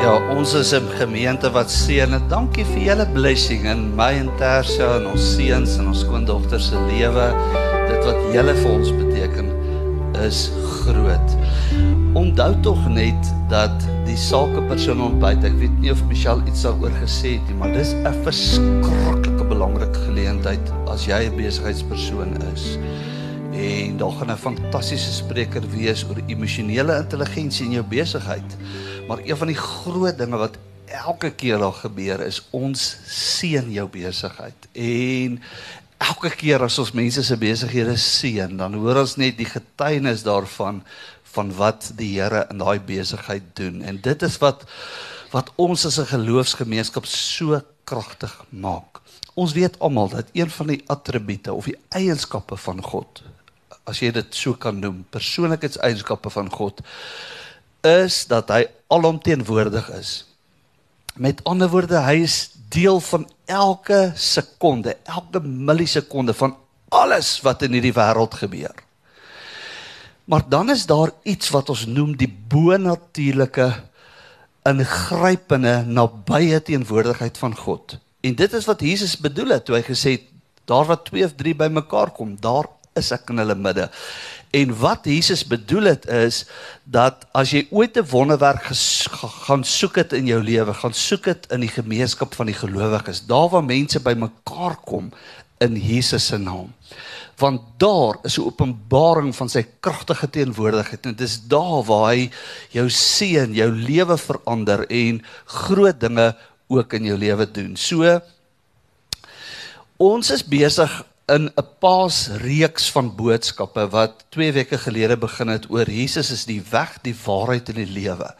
Ja, ons is 'n gemeente wat seën. Dankie vir julle blessing in my en Tersia en ons seuns en ons skoondogter se lewe. Dit wat julle vir ons beteken is groot. Onthou tog net dat die sakepersoon ontbyt. Ek weet nie of Michelle iets daaroor gesê het nie, maar dis 'n verskriklike belangrike geleentheid as jy 'n besigheidspersoon is. Daar gaan 'n fantastiese spreker wees oor emosionele intelligensie in jou besigheid. Maar een van die groot dinge wat elke keer daar gebeur is ons seën jou besigheid. En elke keer as ons mense se besighede seën, dan hoor ons net die getuienis daarvan van wat die Here in daai besigheid doen. En dit is wat wat ons as 'n geloofsgemeenskap so kragtig maak. Ons weet almal dat een van die attribute of die eienskappe van God, as jy dit so kan noem, persoonlikheidseienskappe van God, is dat hy alomteenwoordig is. Met ander woorde, hy is deel van elke sekonde, elke millisekonde van alles wat in hierdie wêreld gebeur. Maar dan is daar iets wat ons noem die bonatuurlike ingrypende nabye teenwoordigheid van God. En dit is wat Jesus bedoel het toe hy gesê het daar waar 2 of 3 bymekaar kom, daar is ek in hulle midde. En wat Jesus bedoel het is dat as jy ooit 'n wonderwerk gaan soek het in jou lewe, gaan soek dit in die gemeenskap van die gelowiges, daar waar mense bymekaar kom in Jesus se naam. Want daar is 'n openbaring van sy kragtige teenwoordigheid en dit is daar waar hy jou seën, jou lewe verander en groot dinge ook in jou lewe doen. So ons is besig in 'n paasreeks van boodskappe wat 2 weke gelede begin het oor Jesus is die weg, die waarheid en die lewe.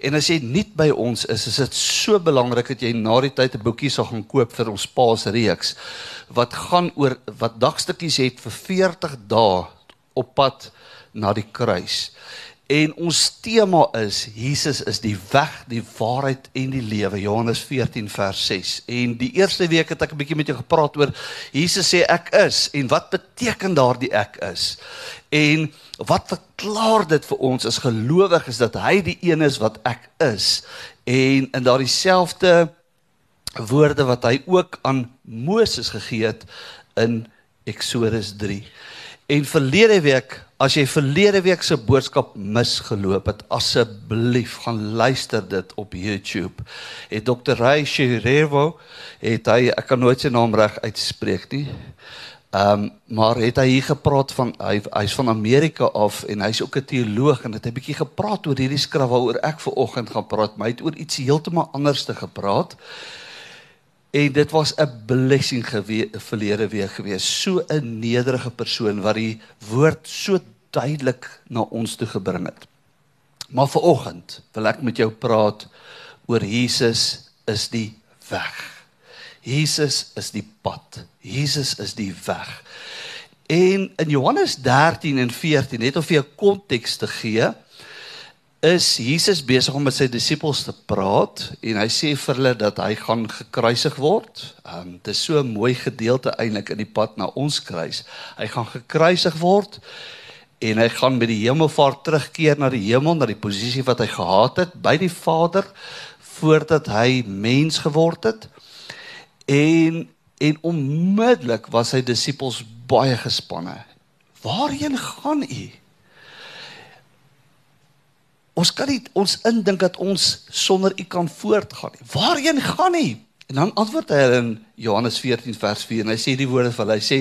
En as jy nie by ons is, is dit so belangrik dat jy na die tyd 'n boekie sal gaan koop vir ons paasreeks wat gaan oor wat dagstukkies het vir 40 dae op pad na die kruis. En ons tema is Jesus is die weg, die waarheid en die lewe. Johannes 14 vers 6. En die eerste week het ek 'n bietjie met jou gepraat oor Jesus sê ek is en wat beteken daardie ek is? En wat verklaar dit vir ons as gelowiges dat hy die een is wat ek is? En in daardie selfde woorde wat hy ook aan Moses gegee het in Eksodus 3. En verlede week As jy verlede week se boodskap misgeloop het, asseblief gaan luister dit op YouTube. Het Dr. Ray Shirevo het hy ek kan nooit sy naam reg uitspreek nie. Ehm um, maar het hy hier gepraat van hy hy's van Amerika af en hy's ook 'n teoloog en het 'n bietjie gepraat oor hierdie skrif waaroor ek ver oggend gaan praat, maar hy het oor iets heeltemal anders te gepraat. En dit was 'n blessing verlede week gewees. So 'n nederige persoon wat die woord so duidelik na ons toe gebring het. Maar vir oggend wil ek met jou praat oor Jesus is die weg. Jesus is die pad. Jesus is die weg. En in Johannes 13 en 14 net om vir jou konteks te gee, is Jesus besig om met sy disippels te praat en hy sê vir hulle dat hy gaan gekruisig word. Um dit is so 'n mooi gedeelte eintlik in die pad na ons kruis. Hy gaan gekruisig word en hy gaan met die hemelvaart terugkeer na die hemel na die posisie wat hy gehad het by die Vader voordat hy mens geword het en en onmiddellik was sy disippels baie gespanne waarheen gaan u ons kan nie ons indink dat ons sonder u kan voortgaan nie waarheen gaan u en dan antwoord hy in Johannes 14 vers 4 en hy sê die woorde van hy sê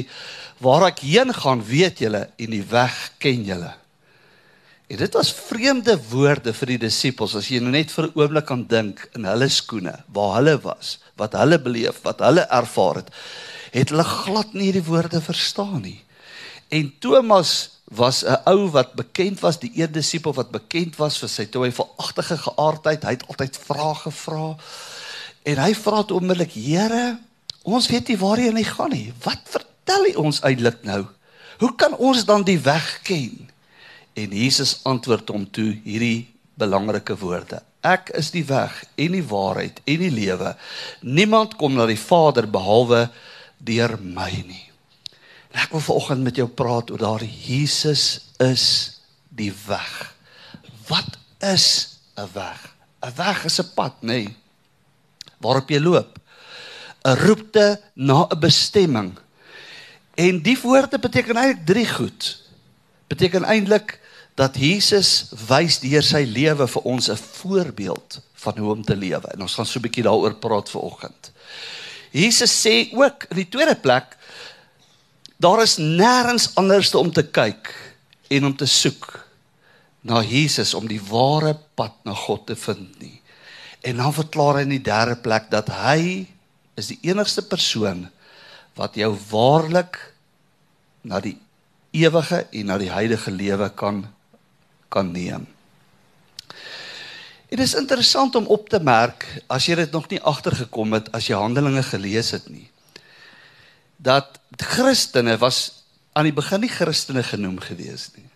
waar ek heen gaan, weet julle en die weg ken julle. En dit was vreemde woorde vir die disippels as jy nou net vir 'n oomblik kan dink in hulle skoene, waar hulle was, wat hulle beleef, wat hulle ervaar het, het hulle glad nie die woorde verstaan nie. En Thomas was 'n ou wat bekend was, die een disipel wat bekend was vir sy twyfelagtige geaardheid. Hy het altyd vrae gevra. En hy vra toe onmiddellik: "Here, ons weet nie waarheen hy gaan nie. Wat vertel hy ons eintlik nou? Hoe kan ons dan die weg ken? En Jesus antwoord hom toe hierdie belangrike woorde. Ek is die weg en die waarheid en die lewe. Niemand kom na die Vader behalwe deur my nie. En ek wil vanoggend met jou praat oor daardie Jesus is die weg. Wat is 'n weg? 'n weg is 'n pad, nê, nee, waarop jy loop. 'n Roepte na 'n bestemming. En die woorde beteken eintlik drie goed. Beteken eintlik dat Jesus wys deur sy lewe vir ons 'n voorbeeld van hoe om te lewe. En ons gaan so 'n bietjie daaroor praat vanoggend. Jesus sê ook in die tweede plek daar is nêrens anderste om te kyk en om te soek na Jesus om die ware pad na God te vind nie. En dan verklaar hy in die derde plek dat hy is die enigste persoon wat jou waarlik na die ewige en na die heilige lewe kan kan neem. Dit is interessant om op te merk as jy dit nog nie agtergekom het as jy Handelinge gelees het nie. Dat Christene was aan die begin nie Christene genoem gewees nie.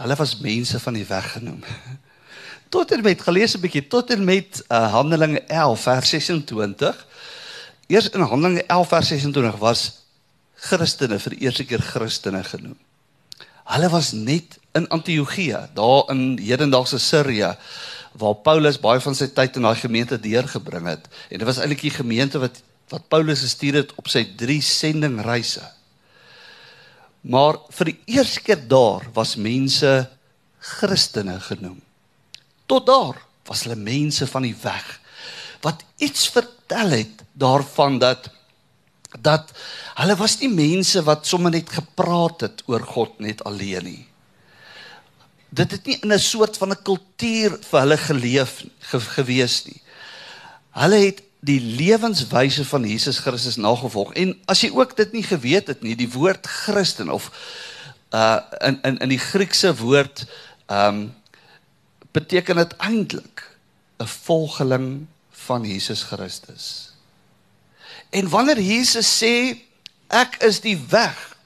Hulle was mense van die weg genoem. Tot en met gelees 'n bietjie tot en met uh, Handelinge 11 vers 26. Eers in Handelinge 11 vers 26 was Christene vir die eerste keer Christene genoem. Hulle was net in Antiochia, daar in hedendaagse Sirië waar Paulus baie van sy tyd in daai gemeente deurgebring het. En dit was eintlik die gemeente wat wat Paulus gestuur het op sy 3 sendingreise. Maar vir die eerste keer daar was mense Christene genoem. Tot daar was hulle mense van die weg wat iets vertel het daarvan dat dat hulle was nie mense wat sommer net gepraat het oor God net alleen nie. Dit het nie in 'n soort van 'n kultuur vir hulle geleef ge, gewees nie. Hulle het die lewenswyse van Jesus Christus nagevolg. En as jy ook dit nie geweet het nie, die woord Christen of uh in in in die Griekse woord um beteken dit eintlik 'n volgeling van Jesus Christus. En wanneer Jesus sê ek is die weg,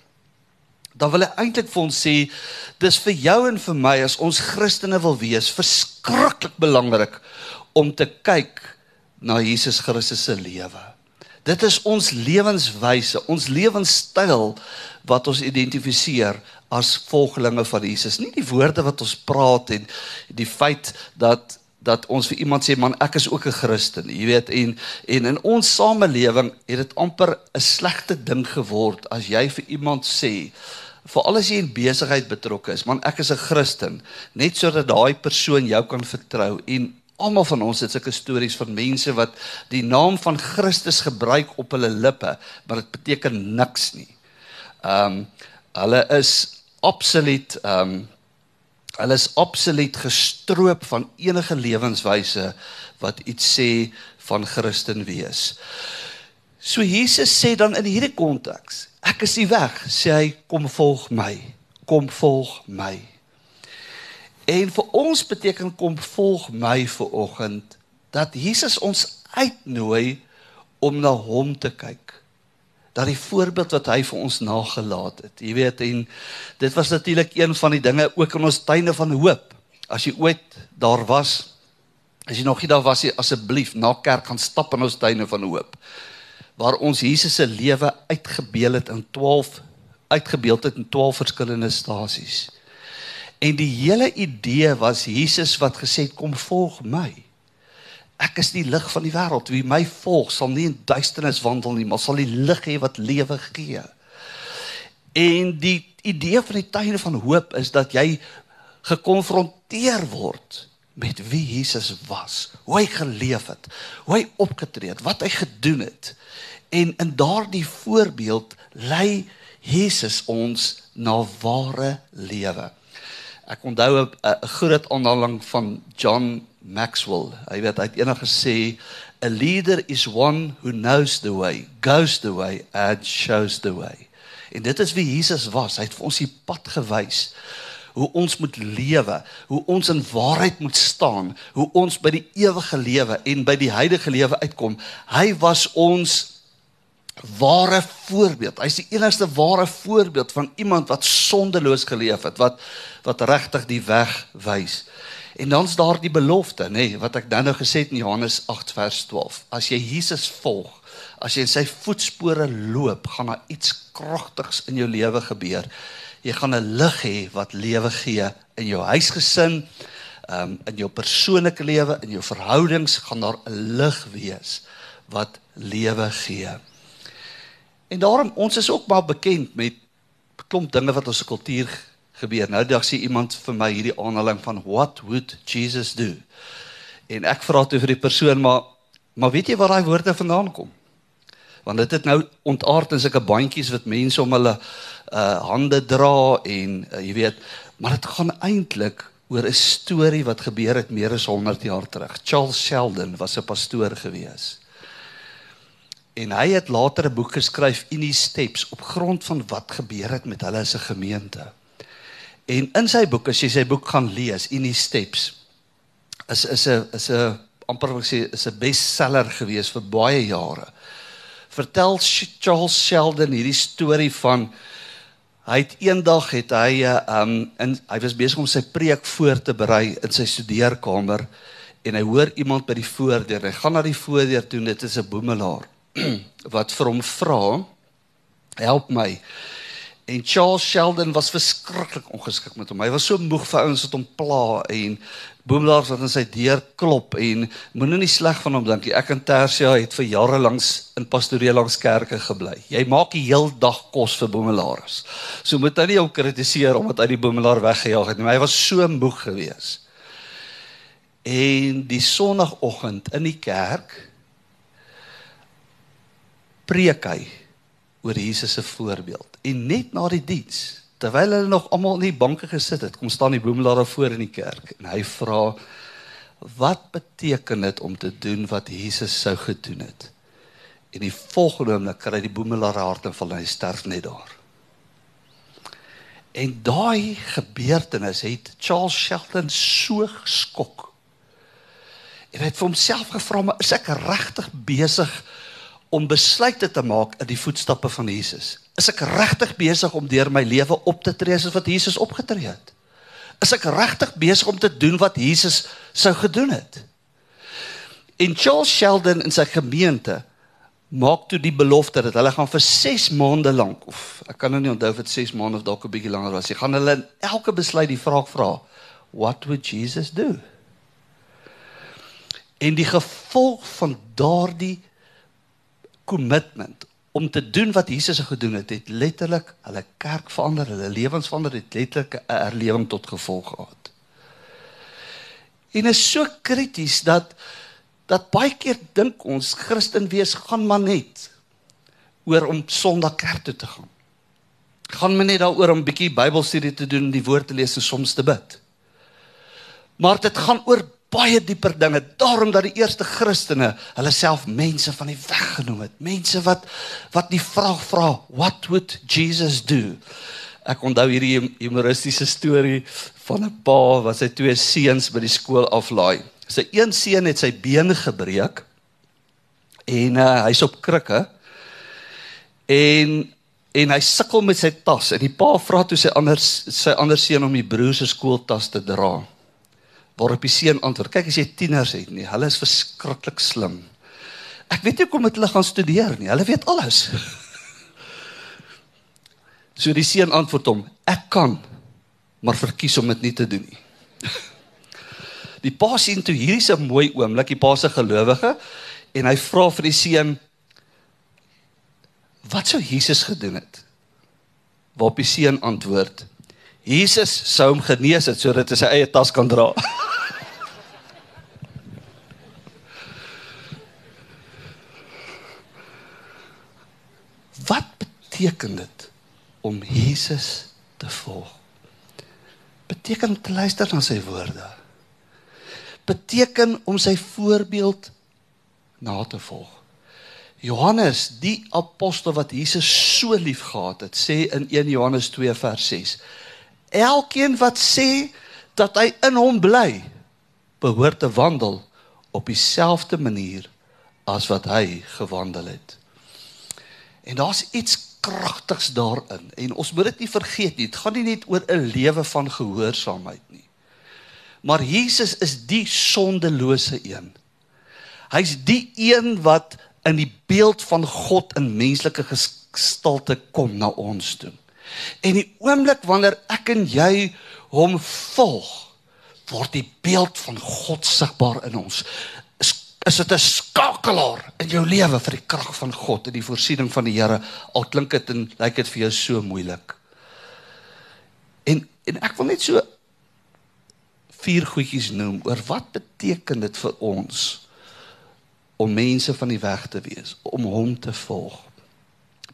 dan wil hy eintlik vir ons sê dis vir jou en vir my as ons Christene wil wees, verskriklik belangrik om te kyk na Jesus Christus se lewe. Dit is ons lewenswyse, ons lewenstyl wat ons identifiseer as volgelinge van Jesus. Nie die woorde wat ons praat en die feit dat dat ons vir iemand sê man ek is ook 'n Christen jy weet en en in ons samelewing het dit amper 'n slegte ding geword as jy vir iemand sê veral as jy in besigheid betrokke is man ek is 'n Christen net sodat daai persoon jou kan vertrou en almal van ons het sulke stories van mense wat die naam van Christus gebruik op hulle lippe maar dit beteken niks nie ehm um, hulle is absoluut ehm um, Hulle is absoluut gestroop van enige lewenswyse wat iets sê van Christen wees. So Jesus sê dan in hierdie konteks, ek is die weg, sê hy, kom volg my. Kom volg my. En vir ons beteken kom volg my vir oggend dat Jesus ons uitnooi om na hom te kyk dat die voorbeeld wat hy vir ons nagelaat het. Jy weet en dit was natuurlik een van die dinge ook in ons tuine van hoop. As jy ooit daar was, as jy nog nie daar was nie, asseblief na kerk gaan stap in ons tuine van hoop. Waar ons Jesus se lewe uitgebeel het in 12 uitgebeeld het in 12 verskillende stasies. En die hele idee was Jesus wat gesê het kom volg my. Ek is die lig van die wêreld. Wie my volg, sal nie in duisternis wandel nie, maar sal die lig hê wat lewe gee. En die idee van die tuine van hoop is dat jy gekonfronteer word met wie Jesus was, hoe hy geleef het, hoe hy opgetree het, wat hy gedoen het. En in daardie voorbeeld lei Jesus ons na ware lewe. Ek onthou 'n groot aanhaling van John Maxwell. Hy weet hy het eendag gesê a leader is one who knows the way, goes the way and shows the way. En dit is wie Jesus was. Hy het vir ons die pad gewys hoe ons moet lewe, hoe ons in waarheid moet staan, hoe ons by die ewige lewe en by die heilige lewe uitkom. Hy was ons ware voorbeeld. Hy's die enigste ware voorbeeld van iemand wat sondeloos geleef het, wat wat regtig die weg wys. En dan's daar die belofte, nê, nee, wat ek dan nou gesê het in Johannes 8 vers 12. As jy Jesus volg, as jy in sy voetspore loop, gaan daar iets kragtigs in jou lewe gebeur. Jy gaan 'n lig hê wat lewe gee in jou huisgesin, um, in jou persoonlike lewe, in jou verhoudings gaan daar 'n lig wees wat lewe gee. En daarom ons is ook maar bekend met klomp dinge wat ons kultuur gebeur. Nou dag sê iemand vir my hierdie aanhaling van what would Jesus do? En ek vra toe vir die persoon maar maar weet jy waar daai woorde vandaan kom? Want dit het nou ontaard in sulke bandjies wat mense om hulle uh hande dra en uh, jy weet, maar dit gaan eintlik oor 'n storie wat gebeur het meer as 100 jaar terug. Charles Sheldon was 'n pastoor gewees. En hy het later 'n boek geskryf in die steps op grond van wat gebeur het met hulle as 'n gemeente. En in sy boek, as jy sy boek gaan lees, in die steps is is 'n is 'n amper ek sê is 'n bestseller gewees vir baie jare. Vertel Charles Sheldon hierdie storie van hy het eendag het hy 'n um in hy was besig om sy preek voor te berei in sy studeerkamer en hy hoor iemand by die voordeur. Hy gaan na die voordeur toe, dit is 'n boemelaar wat vir hom vra help my. En Charles Sheldon was verskriklik ongeskik met hom. Hy was so moeg vir ouens wat hom pla en boemelaars wat aan sy deur klop en moenie nie sleg van hom dink nie. Ek en Tersia het vir jare lank in pastoreel langs kerke gebly. Jy maak die heel dag kos vir boemelaars. So moet hy nie hom kritiseer omdat hy die boemelaar weggejaag het nie. Hy was so moeg geweest. En die sonoggend in die kerk preek hy oor Jesus se voorbeeld. En net na die diens terwyl hulle nog almal in die banke gesit het, kom staan die boemelaar daar voor in die kerk en hy vra wat beteken dit om te doen wat Jesus sou gedoen het? En die volgende oomblik kry die boemelaar hart en hy sterf net daar. En daai gebeurtenis het Charles Sheldon so geskok. En hy het vir homself gevra, maar is ek regtig besig om besluite te maak in die voetstappe van Jesus? Is ek regtig besig om deur my lewe op te tree soos wat Jesus opgetree het? Is ek regtig besig om te doen wat Jesus sou gedoen het? En Charles Sheldon en sy gemeente maak toe die belofte dat hulle gaan vir 6 maande lank of ek kan nou nie onthou of dit 6 maande of dalk 'n bietjie langer was. Jy gaan hulle in elke besluit die vraag vra: What would Jesus do? En die gevolg van daardie commitment om te doen wat Jesus gedoen het, het letterlik hulle kerk verander, hulle lewens verander, het letterlik 'n erlewing tot gevolg gehad. En is so krities dat dat baie keer dink ons Christen wees gaan maar net oor om Sondag kerk toe te gaan. Gaan maar net daaroor om bietjie Bybelstudie te doen, die woord te lees en soms te bid. Maar dit gaan oor baie dieper dinge. Daarom dat die eerste Christene hulle self mense van die weg genoem het. Mense wat wat die vraag vra, what would Jesus do? Ek onthou hierdie humoristiese storie van 'n pa wat sy twee seuns by die skool aflaai. Sy een seun het sy been gebreek en uh, hy's op krikke. En en hy sukkel met sy tas en die pa vra toe sy ander sy ander seun om die broer se skooltas te dra. Waarop die seun antwoord: "Kyk as jy tieners het nie, hulle is verskriklik slim. Ek weet nie kom met hulle gaan studeer nie. Hulle weet alles." So die seun antwoord hom: "Ek kan, maar verkies om dit nie te doen nie." Die pa sien toe hierdie se mooi oomblik, die pa se gelowige, en hy vra vir die seun: "Wat sou Jesus gedoen het?" Waarop die seun antwoord: Jesus sou hom genees het sodat hy sy eie tas kan dra. Wat beteken dit om Jesus te volg? Beteken om te luister na sy woorde. Beteken om sy voorbeeld na te volg. Johannes, die apostel wat Jesus so liefgehad het, sê in 1 Johannes 2 vers 6: Elkeen wat sê dat hy in hom bly, behoort te wandel op dieselfde manier as wat hy gewandel het. En daar's iets kragtigs daarin en ons moet dit nie vergeet nie. Dit gaan nie net oor 'n lewe van gehoorsaamheid nie. Maar Jesus is die sondelose een. Hy's die een wat in die beeld van God in menslike gestalte kom na ons toe. En die oomblik wanneer ek en jy hom volg, word die beeld van God sigbaar in ons. Is, dit 'n skakelaar in jou lewe vir die krag van God en die voorsiening van die Here? Al klink dit en lyk dit vir jou so moeilik. En en ek wil net so vier goedjies noem oor wat beteken dit vir ons om mense van die weg te wees, om hom te volg.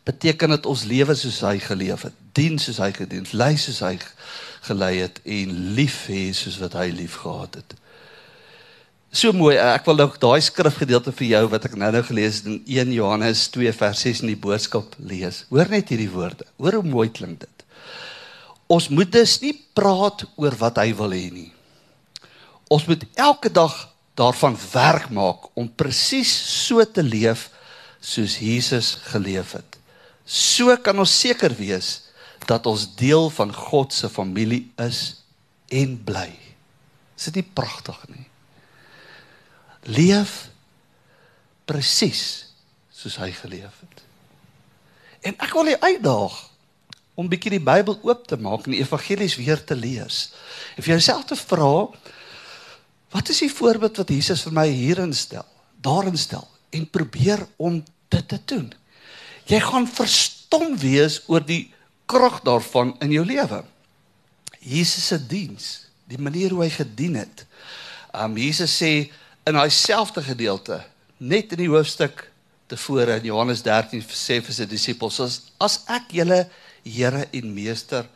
Beteken dit ons lewe soos hy geleef het, dien soos hy gedien, lei soos hy gelei het en lief hê soos wat hy lief gehad het. So mooi, ek wil nou daai skrifgedeelte vir jou wat ek nou-nou gelees het in 1 Johannes 2 vers 6 in die boodskap lees. Hoor net hierdie woorde. Hoor hoe mooi klink dit. Ons moet dus nie praat oor wat hy wil hê nie. Ons moet elke dag daarvan werk maak om presies so te leef soos Jesus geleef het. So kan ons seker wees dat ons deel van God se familie is en bly. Is dit nie pragtig nie? Leef presies soos hy geleef het. En ek wil jou uitdaag om bietjie die Bybel oop te maak en die evangelies weer te lees. En vir jouself te vra, wat is die voorbeeld wat Jesus vir my hierin stel? Daarin stel en probeer om dit te doen. Jy gaan verstom wees oor die krag daarvan in jou lewe. Jesus se diens, die manier hoe hy gedien het. Um Jesus sê in daai selfde gedeelte, net in die hoofstuk tevore in Johannes 13 sê vir sy disippels, as, as ek julle Here en Meester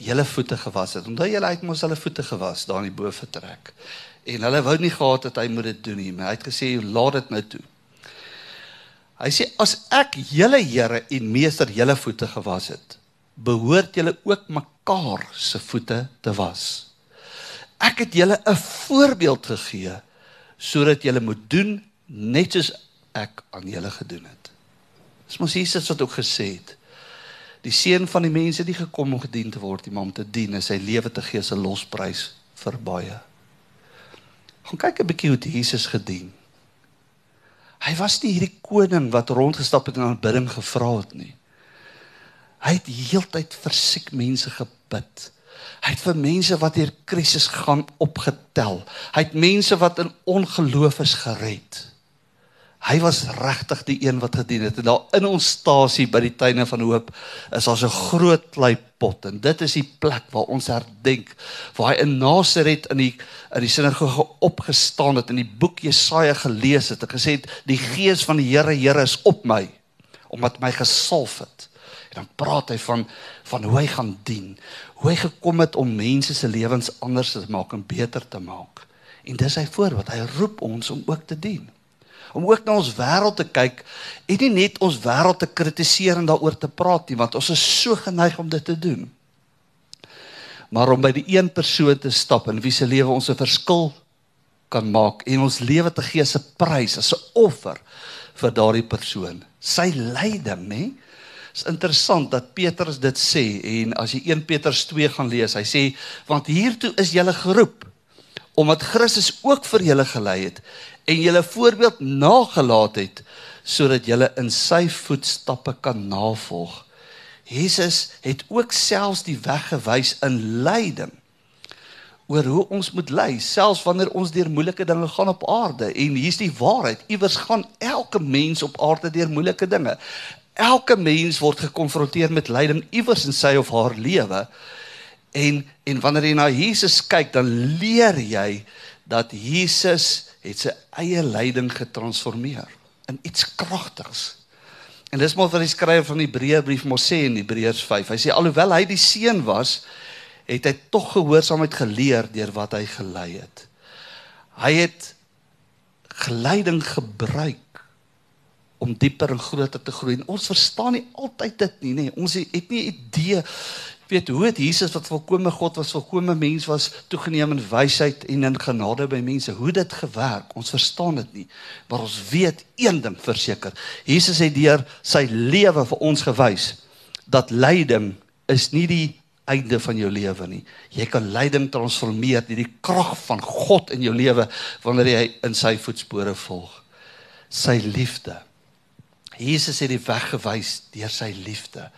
julle voete gewas het. Onthou julle het mos hulle voete gewas daar in die boefretrek. En hulle wou nie gehad het hy moet dit doen nie, maar hy het gesê laat dit nou toe. Hy sê as ek julle Here en Meester julle voete gewas het, behoort julle ook mekaar se voete te was. Ek het julle 'n voorbeeld gegee sodat julle moet doen net soos ek aan julle gedoen het. Dis mos Jesus wat ook gesê het die seun van die mense het nie gekom om gedien te word, maar om te dien en sy lewe te gee as 'n losprys vir baie. Gaan kyk 'n bietjie hoe Jesus gedien. Hy was nie hierdie koning wat rondgestap het en aanbidding gevra het nie. Hy het heeltyd vir siek mense gebid. Hy het vir mense wat deur krisis gaan opgetel. Hy het mense wat in ongeloof is gered. Hy was regtig die een wat gedien het. En daar in ons stasie by die tuine van hoop is daar so 'n groot kleipot en dit is die plek waar ons herdenk waar hy in Nasaret in die in die sinagoge opgestaan het en die boek Jesaja gelees het gesê het die gees van die Here Here is op my omdat my gesalf het. Dan praat hy van van hoe hy gaan dien, hoe hy gekom het om mense se lewens anders te maak en beter te maak. En dis hy voorbeeld. Hy roep ons om ook te dien om ook na ons wêreld te kyk en nie net ons wêreld te kritiseer en daaroor te praat nie, want ons is so geneig om dit te doen. Maar om by die een persoon te stap in wie se lewe ons 'n verskil kan maak en ons lewe te gee as 'n prys, as 'n offer vir daardie persoon. Sy lyding, nê? Dit is interessant dat Petrus dit sê en as jy 1 Petrus 2 gaan lees, hy sê want hiertoe is julle geroep omdat Christus ook vir julle gelei het en julle voorbeeld nagelaat het sodat julle in sy voetstappe kan navolg. Jesus het ook selfs die weg gewys in lyding oor hoe ons moet ly selfs wanneer ons deur moeilike dinge gaan op aarde en hier's die waarheid iewers gaan elke mens op aarde deur moeilike dinge elke mens word gekonfronteer met lyding iewers in sy of haar lewe en en wanneer jy na Jesus kyk dan leer jy dat Jesus het sy eie lyding getransformeer in iets kragtigs. En dis maar wat die skrywer van die Hebreërbrief mos sê in Hebreërs 5. Hy sê alhoewel hy die seun was, het hy tog gehoorsaamheid geleer deur wat hy gelei het. Hy het gelyding gebruik om dieper en groter te groei. En ons verstaan nie altyd dit nie, nê. Ons het nie idee weet hoe het Jesus wat volkomme God was, volkomme mens was, toegeneem in wysheid en in genade by mense. Hoe dit gewerk? Ons verstaan dit nie. Maar ons weet een ding verseker. Jesus het deur sy lewe vir ons gewys dat lyding is nie die einde van jou lewe nie. Jy kan lyding transformeer deur die krag van God in jou lewe wanneer jy in sy voetspore volg. Sy liefde. Jesus het die weg gewys deur sy liefde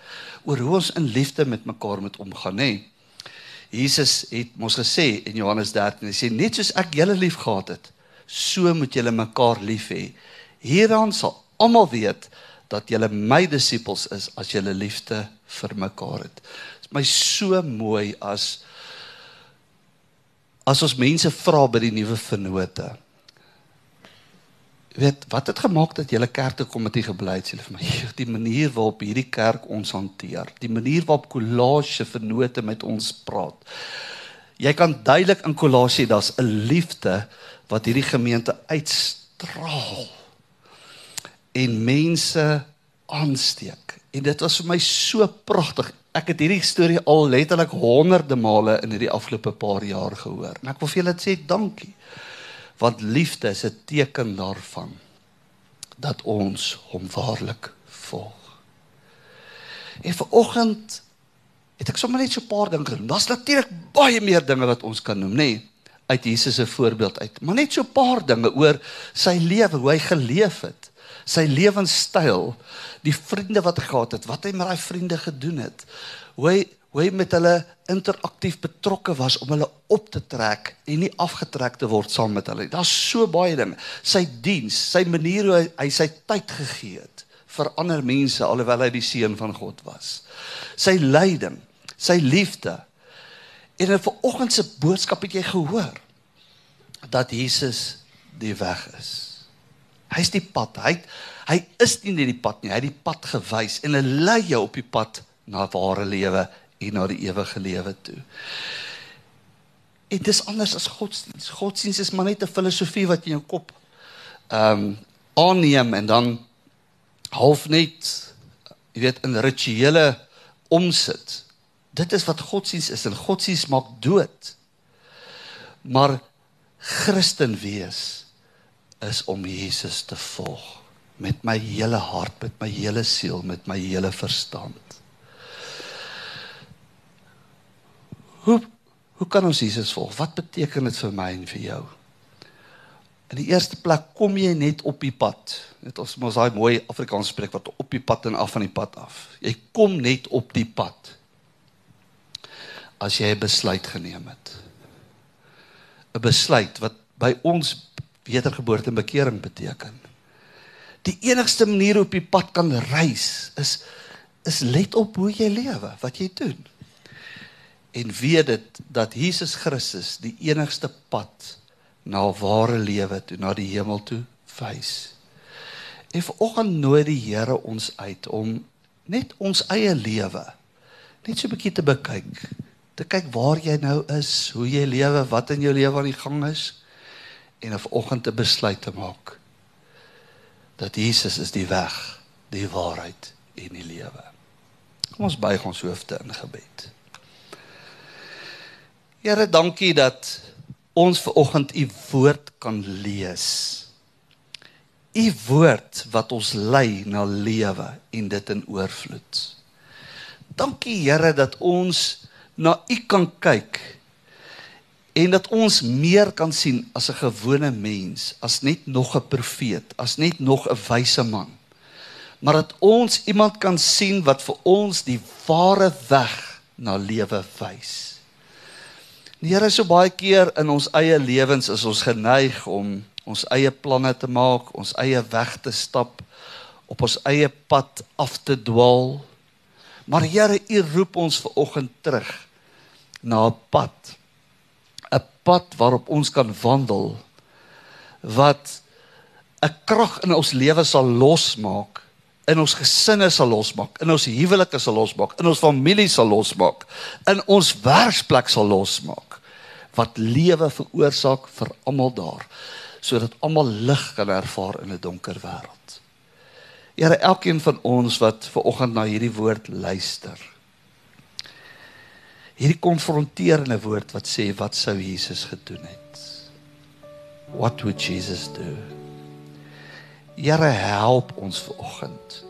oor hoe ons in liefde met mekaar moet omgaan, nê. Jesus het mos gesê in Johannes 13, hy sê net soos ek julle liefgehad het, so moet julle mekaar lief hê. Hieraan sal almal weet dat julle my disippels is as julle liefde vir mekaar het. Dit is my so mooi as as ons mense vra by die nuwe vennote. Weet, wat het gemaak dat julle kerk toe kom met die het? Hulle vir my, die manier waarop hierdie kerk ons hanteer, die manier waarop Kolossie vennote met ons praat. Jy kan duidelik in Kolossie daar's 'n liefde wat hierdie gemeente uitstraal en mense aansteek. En dit was vir my so pragtig. Ek het hierdie storie al letterlik honderde male in hierdie afgelope paar jaar gehoor. En ek wil vir julle sê dankie. Want liefde is 'n teken daarvan dat ons hom waarlik volg. En vanoggend het ek sommer net so 'n paar dinge genoem. Daar's natuurlik baie meer dinge wat ons kan noem, nê? Nee, uit Jesus se voorbeeld uit. Maar net so 'n paar dinge oor sy lewe, hoe hy geleef het sy lewenstyl, die vriende wat hy gehad het, wat hy met daai vriende gedoen het. Hoe hy hoe hy met hulle interaktief betrokke was om hulle op te trek en nie afgetrek te word saam met hulle. Daar's so baie dinge. Sy diens, sy manier hoe hy, hy sy tyd gegee het vir ander mense alhoewel hy die seun van God was. Sy lyding, sy liefde. En in vanoggend se boodskap het jy gehoor dat Jesus die weg is. Hy's die pad. Hy hy is nie net die pad nie, hy het die pad gewys en hy lei jou op die pad na ware lewe en na die ewige lewe toe. Dit is anders as godsdiens. Godsdiens is maar net 'n filosofie wat in jou kop ehm um, aanneem en dan half net jy weet in rituele omsit. Dit is wat godsdiens is en godsdiens maak dood. Maar Christen wees is om Jesus te volg met my hele hart, met my hele siel, met my hele verstand. Hoe hoe kan ons Jesus volg? Wat beteken dit vir my en vir jou? In die eerste plek kom jy net op die pad. Net ons mos daai mooi Afrikaans spreek wat op die pad en af van die pad af. Jy kom net op die pad. As jy 'n besluit geneem het. 'n Besluit wat by ons wedergeboorte en bekering beteken. Die enigste manier op die pad kan reis is is let op hoe jy lewe, wat jy doen. En weet dit dat Jesus Christus die enigste pad na ware lewe toe, na die hemel toe wys. En vanoggend nooi die Here ons uit om net ons eie lewe net so 'n bietjie te bekyk. Te kyk waar jy nou is, hoe jy lewe, wat in jou lewe aan die gang is en 'n vanoggend 'n besluit te maak dat Jesus is die weg, die waarheid en die lewe. Kom ons buig ons hoofde in gebed. Here, dankie dat ons vanoggend u woord kan lees. U woord wat ons lei na lewe en dit in oorvloed. Dankie Here dat ons na u kan kyk en dat ons meer kan sien as 'n gewone mens, as net nog 'n profeet, as net nog 'n wyse man. Maar dat ons iemand kan sien wat vir ons die ware weg na lewe wys. Die Here so baie keer in ons eie lewens is ons geneig om ons eie planne te maak, ons eie weg te stap, op ons eie pad af te dwaal. Maar Here, U roep ons ver oggend terug na 'n pad 'n pad waarop ons kan wandel wat 'n krag in ons lewe sal losmaak, in ons gesinne sal losmaak, in ons huwelike sal losmaak, in ons familie sal losmaak, in ons werksplek sal losmaak wat lewe veroorsaak vir almal daar sodat almal lig kan ervaar in 'n donker wêreld. Here, elkeen van ons wat ver oggend na hierdie woord luister, hierdie konfronterende woord wat sê wat sou Jesus gedoen het? What would Jesus do? Here help ons vanoggend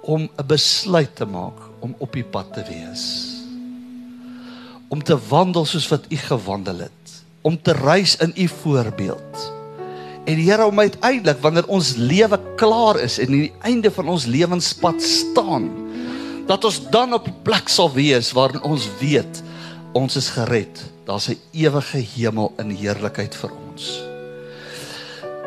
om 'n besluit te maak om op die pad te wees. Om te wandel soos wat U gewandel het, om te reis in U voorbeeld. En Here om uiteindelik wanneer ons lewe klaar is en die einde van ons lewenspad staan, dat ons dan op 'n plek sal wees waarin ons weet Ons is gered. Daar's 'n ewige hemel in heerlikheid vir ons.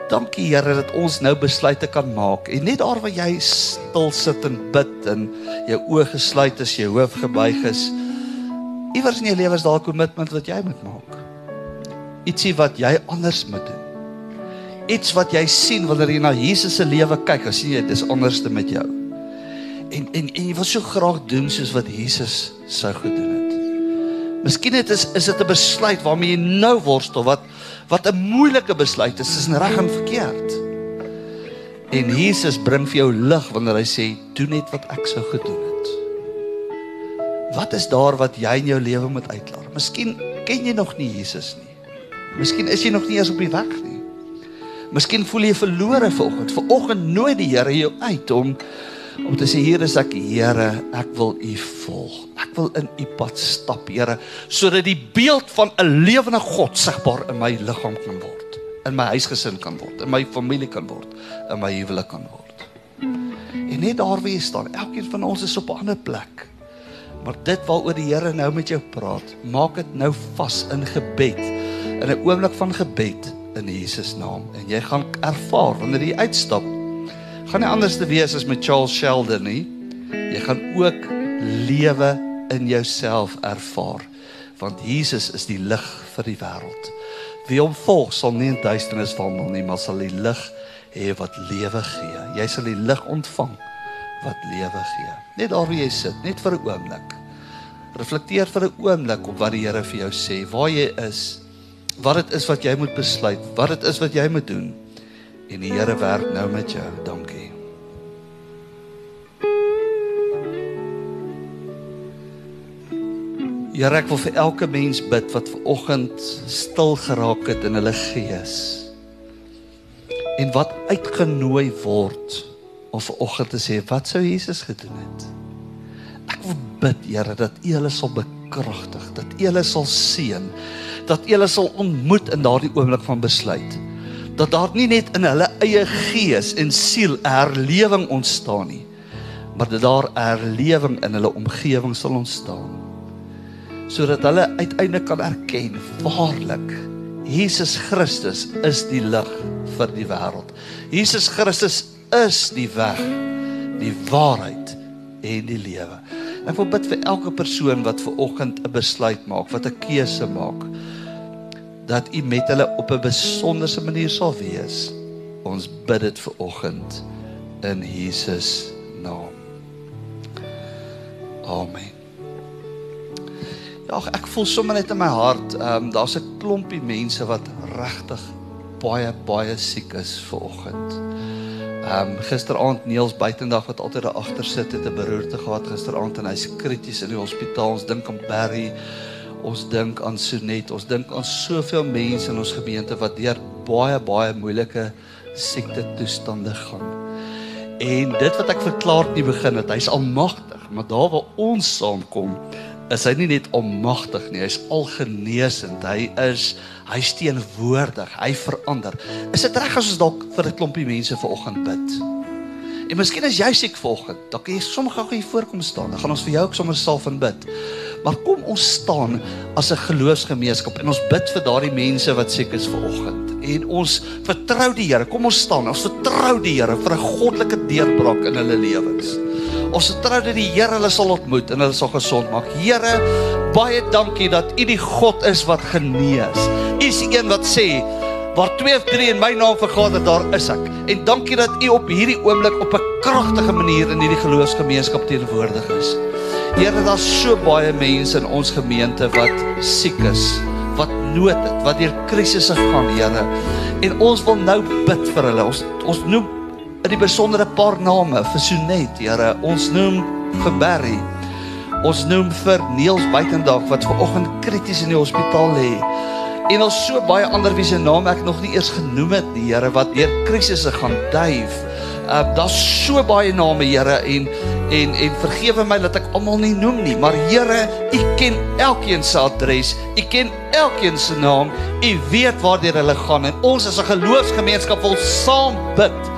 Dankie Here dat ons nou besluite kan maak en net daar waar jy stil sit en bid en jou oë gesluit is, jou hoof gebuig is, iewers in jou lewe is daar 'n kommitment wat jy moet maak. Ietsie wat jy anders moet doen. Iets wat jy sien wanneer jy na Jesus se lewe kyk, as jy dit is anderste met jou en en en jy wil so graag doen soos wat Jesus sou gedoen het. Miskien het is is dit 'n besluit waarmee jy nou worstel wat wat 'n moeilike besluit is, is reg en verkeerd. En Jesus bring vir jou lig wanneer hy sê doen net wat ek sou gedoen het. Wat is daar wat jy in jou lewe moet uitlaat? Miskien ken jy nog nie Jesus nie. Miskien is jy nog nie eens op die weg nie. Miskien voel jy verlore vanoggend. Vanoggend nooi die Here jou uit om om te sê hier is ek Here, ek wil U volg. Ek wil in U pad stap, Here, sodat die beeld van 'n lewende God sigbaar in my liggaam kan word, in my huisgesin kan word, in my familie kan word, in my huwelik kan word. En net daar waar jy staan, elkeen van ons is op 'n ander plek. Maar dit waaroor die Here nou met jou praat, maak dit nou vas in gebed, in 'n oomblik van gebed in Jesus naam en jy gaan ervaar wanneer jy uitstap gaan nie anders te wees as met Charles Sheldon nie. Jy gaan ook lewe in jouself ervaar want Jesus is die lig vir die wêreld. Wie hom volg sal nie in duisternis wandel nie, maar sal die lig hê wat lewe gee. Jy sal die lig ontvang wat lewe gee. Net daar waar jy sit, net vir 'n oomblik. Reflekteer vir 'n oomblik op wat die Here vir jou sê, waar jy is, wat dit is wat jy moet besluit, wat dit is wat jy moet doen. En die Here werk nou met jou. Dankie. Here, ek wil vir elke mens bid wat ver oggend stil geraak het in hulle gees. En wat uitgenooi word om ver oggend te sê wat sou Jesus gedoen het? Ek wil bid, Here, dat U hulle sal bekragtig, dat U hulle sal seën, dat U hulle sal ontmoet in daardie oomblik van besluit. Dat daar nie net in hulle eie gees en siel herlewing ontstaan nie, maar dat daar herlewing in hulle omgewing sal ontstaan sodat hulle uiteindelik kan erken waarlik Jesus Christus is die lig vir die wêreld. Jesus Christus is die weg, die waarheid en die lewe. Ek wil bid vir elke persoon wat ver oggend 'n besluit maak, wat 'n keuse maak dat U met hulle op 'n besonderse manier sal wees. Ons bid dit ver oggend in Jesus naam. Amen. Ja, ek voel sommer net in my hart, ehm um, daar's 'n klompie mense wat regtig baie baie siek is ver oggend. Ehm um, gisteraand Niels buitendag wat altyd daar agter sit het 'n beroerte gehad gisteraand en hy's krities in die hospitaal. Ons dink aan Barry. Ons dink aan Sonet. Ons dink aan soveel mense in ons gemeente wat deur baie baie moeilike siekte toestande gaan. En dit wat ek verklaar nie begin het, hy's almagtig, maar daar waar ons saamkom, is hy nie net almagtig nie, hy's algenesend. Hy is hy's teenwoordig. Hy verander. Is dit reg as ons dalk vir 'n klompie mense vanoggend bid? En miskien as jy siek vanoggend, dan kan jy sommer gou hier voorkom staan. Dan gaan ons vir jou ook sommer salf en bid. Maar kom ons staan as 'n geloofsgemeenskap en ons bid vir daardie mense wat siek is vanoggend. En ons vertrou die Here. Kom ons staan. Ons vertrou die Here vir 'n goddelike deurbraak in hulle lewens. Ons vertrou dat die Here hulle sal ontmoet en hulle sal gesond maak. Here, baie dankie dat U die God is wat genees. U is een wat sê waar twee of drie in my naam vergader, daar is ek. En dankie dat U op hierdie oomblik op 'n kragtige manier in hierdie geloofsgemeenskap teenwoordig is. Here, daar's so baie mense in ons gemeente wat siek is, wat nood het, wat deur krisisse gaan, Here. En ons wil nou bid vir hulle. Ons ons noem in die besondere paar name vir Sonet, Here. Ons noem vir Barry. Ons noem vir Niels Buitendag wat ver oggend krities in die hospitaal lê. En ons so baie ander wie se name ek nog nie eers genoem het, die Here wat deur krisisse gaan duif. Uh daar's so baie name, Here, en en en vergewe my dat ek almal nie noem nie, maar Here, U ken elkeen se adres. U ken elkeen se naam. U weet waartoe hulle gaan en ons as 'n geloofsgemeenskap wil saam bid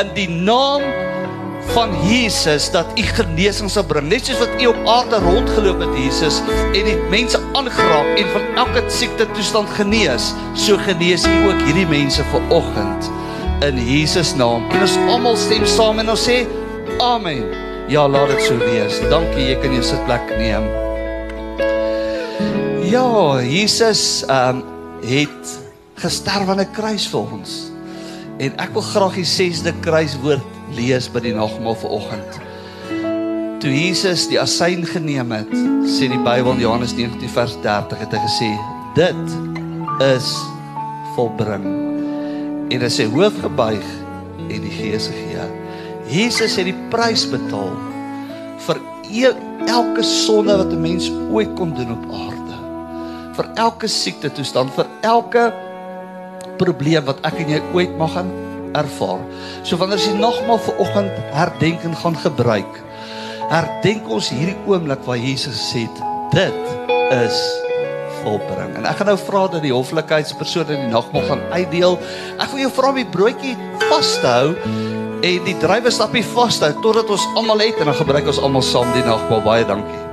in die naam van Jesus dat u genesing sal bring. Net soos wat u op aarde rondgeloop het Jesus en die mense aangeraak en van elke siekte toestand genees, so genees u ook hierdie mense vanoggend in Jesus naam. En ons almal stem saam en ons sê amen. Ja, laat dit so wees. Dankie, jy kan jou sitplek neem. Ja, Jesus ehm um, het gesterf aan 'n kruis vir ons. En ek wil graag die 6de kruiswoord lees by die nagmaal vanoggend. Toe Jesus die asyn geneem het, sê die Bybel in Johannes 19 vers 30 het hy gesê, dit is volbring. En hy sê hoof gebuig en die gees gegee. Jesus het die prys betaal vir e elke sonde wat 'n mens ooit kon doen op aarde. Vir elke siekte toestand, vir elke probleem wat ek en jy ooit mag gaan ervaar. So wanneer jy nogmaal vir oggend herdenking gaan gebruik, herdenk ons hierdie oomblik waar Jesus sê dit is volbring. En ek gaan nou vra dat die hoflikheidspersoon in die nagmaal gaan uitdeel. Ek wil jou vra om die broodjie vas te hou en die drywe stappie vas te hou totdat ons almal het en dan gebruik ons almal saam die nagmaal. Baie dankie.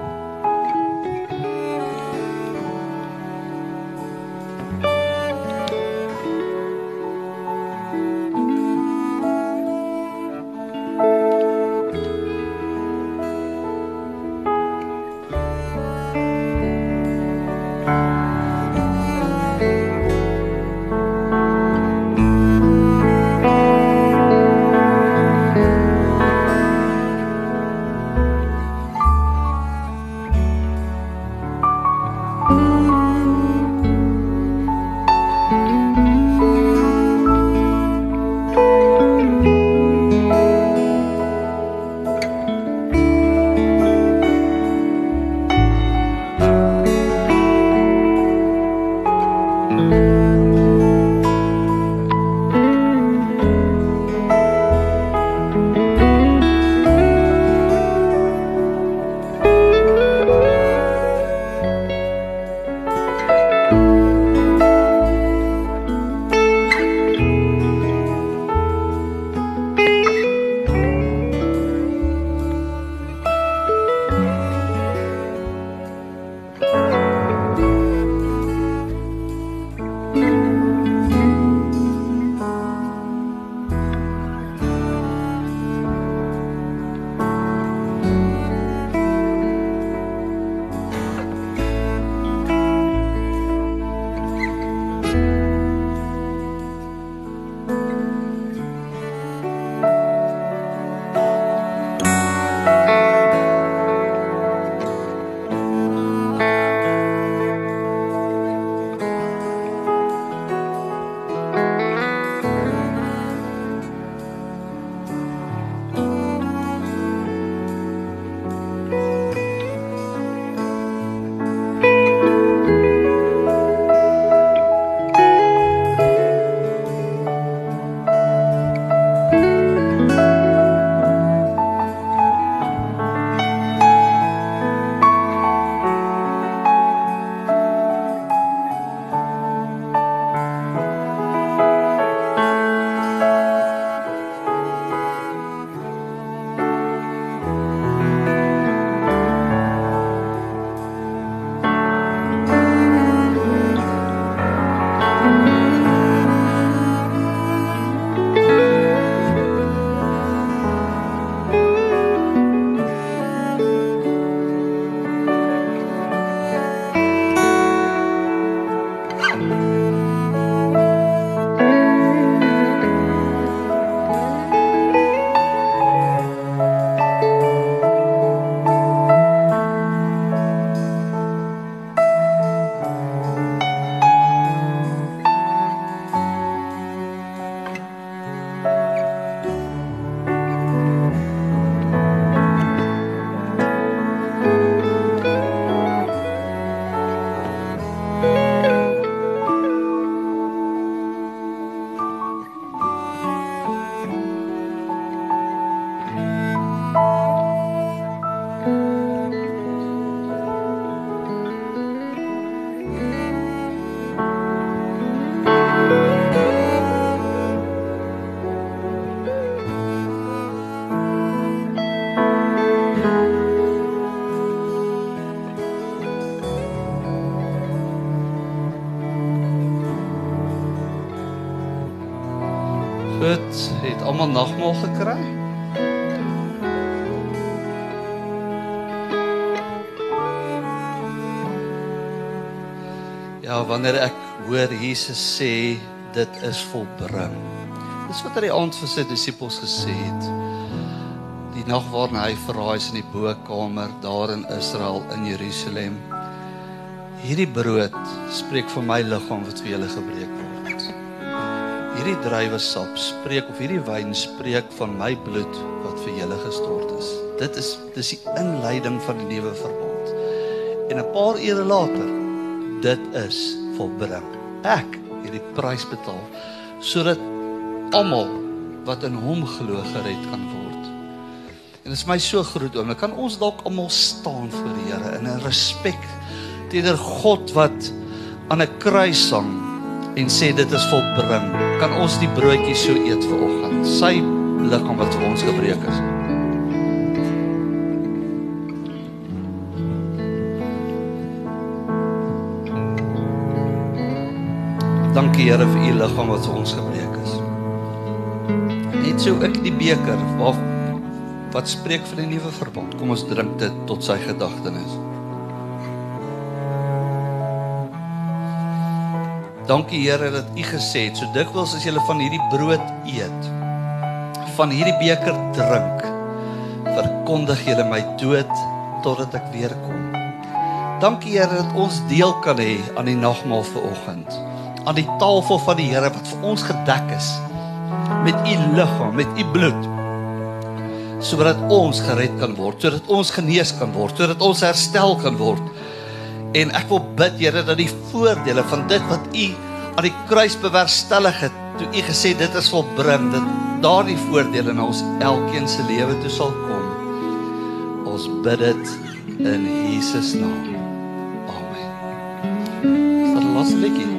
Goed, het almal nagmaal gekry? Ja, wanneer ek hoor Jesus sê dit is volbring. Dis wat hy aand vir sy disippels gesê het. Die nag waarna hy verraai is in die bokkamer daar in Israel in Jerusalem. Hierdie brood spreek vir my liggaam wat vir julle gebreek word. Hierdie druiwesap spreek of hierdie wyn spreek van my bloed wat vir julle gestort is. Dit is dis die inleiding van die nuwe verbond. En 'n paar ure later dit is volbring. Ek het die prys betaal sodat almal wat in hom glo gered kan word. En dit is my so groot oom. Kan ons dalk almal staan voor die Here in 'n respek teenoor God wat aan 'n kruis hang en sê dit is volbring. Kan ons die broodjie so eet vanoggend? Sy liggaam wat vir ons gebreek is. Dankie Here vir u liggaam wat vir ons gebreek is. Net so ek die beker waar wat spreek van die nuwe verbond. Kom ons drink dit tot sy gedagtenis. Dankie Here dat u gesê het so dikwels as jy van hierdie brood eet, van hierdie beker drink, verkondig jy my dood totdat ek weer kom. Dankie Here dat ons deel kan hê aan die nagmaal vanoggend aan die tafel van die Here wat vir ons gedek is met u liggaam, met u bloed sodat ons gered kan word, sodat ons genees kan word, sodat ons herstel kan word. En ek wil bid Here dat die voordele van dit wat u aan die kruis bewerkstellig het, toe u gesê dit is volbring, dat daardie voordele na ons elkeen se lewe toe sal kom. Ons bid dit in Jesus naam. Amen. Sal ons liedjie